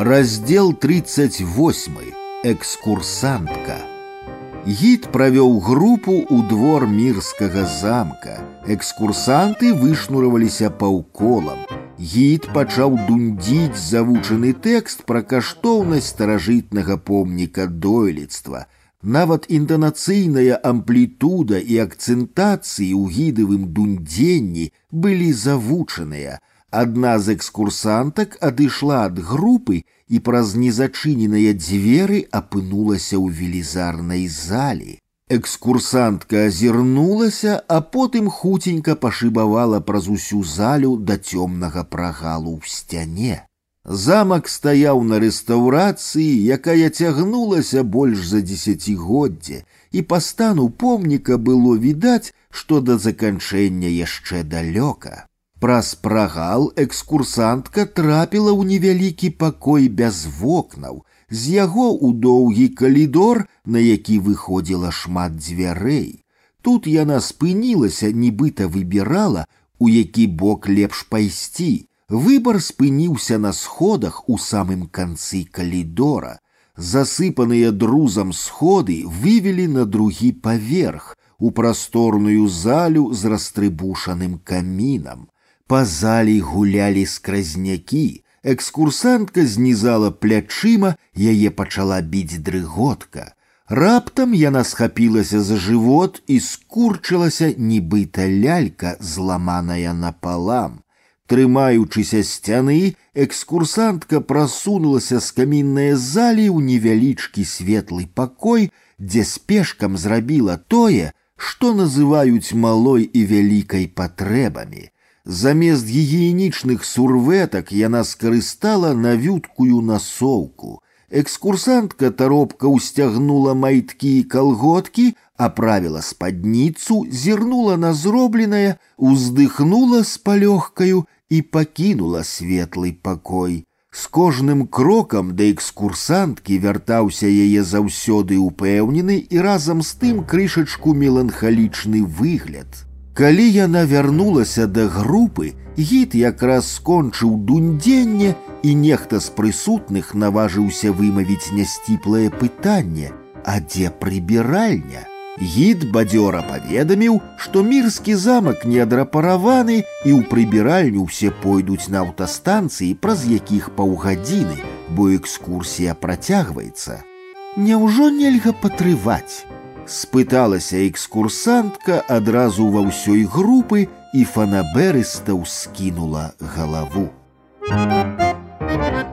Раздел 38. Экскурсантка. Гід правёў групу ў двор мірскага замка. Экскурсанты вышнураваліся паўколам. Гід пачаў дундзіць завучаны тэкст пра каштоўнасць старажытнага помніка дойлідства. Нават інтанацыйная амплітуда і акцэнтацыі ў гідавым дундзенні былі завучаныя – Адна з экскурсантак адышла ад групы і праз незачыненыя дзверы апынулася ў велізарнай залі. Экскурсантка азірнулася, а потым хуценька пашыбавала праз усю залю да цёмнага прагалу ў сцяне. Замак стаяў на рэстаўрацыі, якая цягнулася больш за дзесяцігоддзе, і па стану помніка было відаць, што да заканчэння яшчэ далёка. Праз прагал экскурсантка трапіла ў невялікі пакой без вокнаў, з яго ў доўгі калідор, на які выходзіла шмат дзвярэй. Тут яна спынілася, нібыта выбірала, у які бок лепш пайсці. Выбар спыніўся на сходах у самым канцы калідора. Засыпаныя друзам сходы вывелі на другі паверх, у прасторную залю з растрыбушаным камінам. Па залі гулялі скразнякі. Экскурсантка знізала плячыма, яе пачала біць дрыготка. Раптам яна схапілася за жывот і скурчылася, нібыта лялька, зламаная напалам. Трымаючыся сцяны, экскурсантка прасунулася з каміннай залі ў невялічкі светлы пакой, дзе спешкам зрабіла тое, што называюць малой і вялікай патрэбамі. Замест гігіенічных сурветак яна скарыстала навюткую насоўку. Экскурсантка таропка ўсцягнула майткі і калготкі, аправіла спадніцу, зірнула на зробленае, уздыхнула з палёгкаю і пакінула светлый пакой. З кожным крокам да экскурсанткі вяртаўся яе заўсёды ўпэўнены і разам з тым крышачку меланхалічны выгляд. Калі яна вярнулася да групы, гід якраз скончыў дундзенне і нехта з прысутных наважыўся вымавіць нясціплае пытанне, а дзе прыбіральня? Гід бадзёра паведаміў, што мірскі замак не адрапараваны і ў прыбіральню ўсе пойдуць на аўтастанцыі, праз якіх паўгадзіны, бо экскурсія працягваецца. Няўжо нельга патрываць? спыталася экскурсантка адразу ва ўсёй групы і фанаберыста ўскінула галаву. Thank you.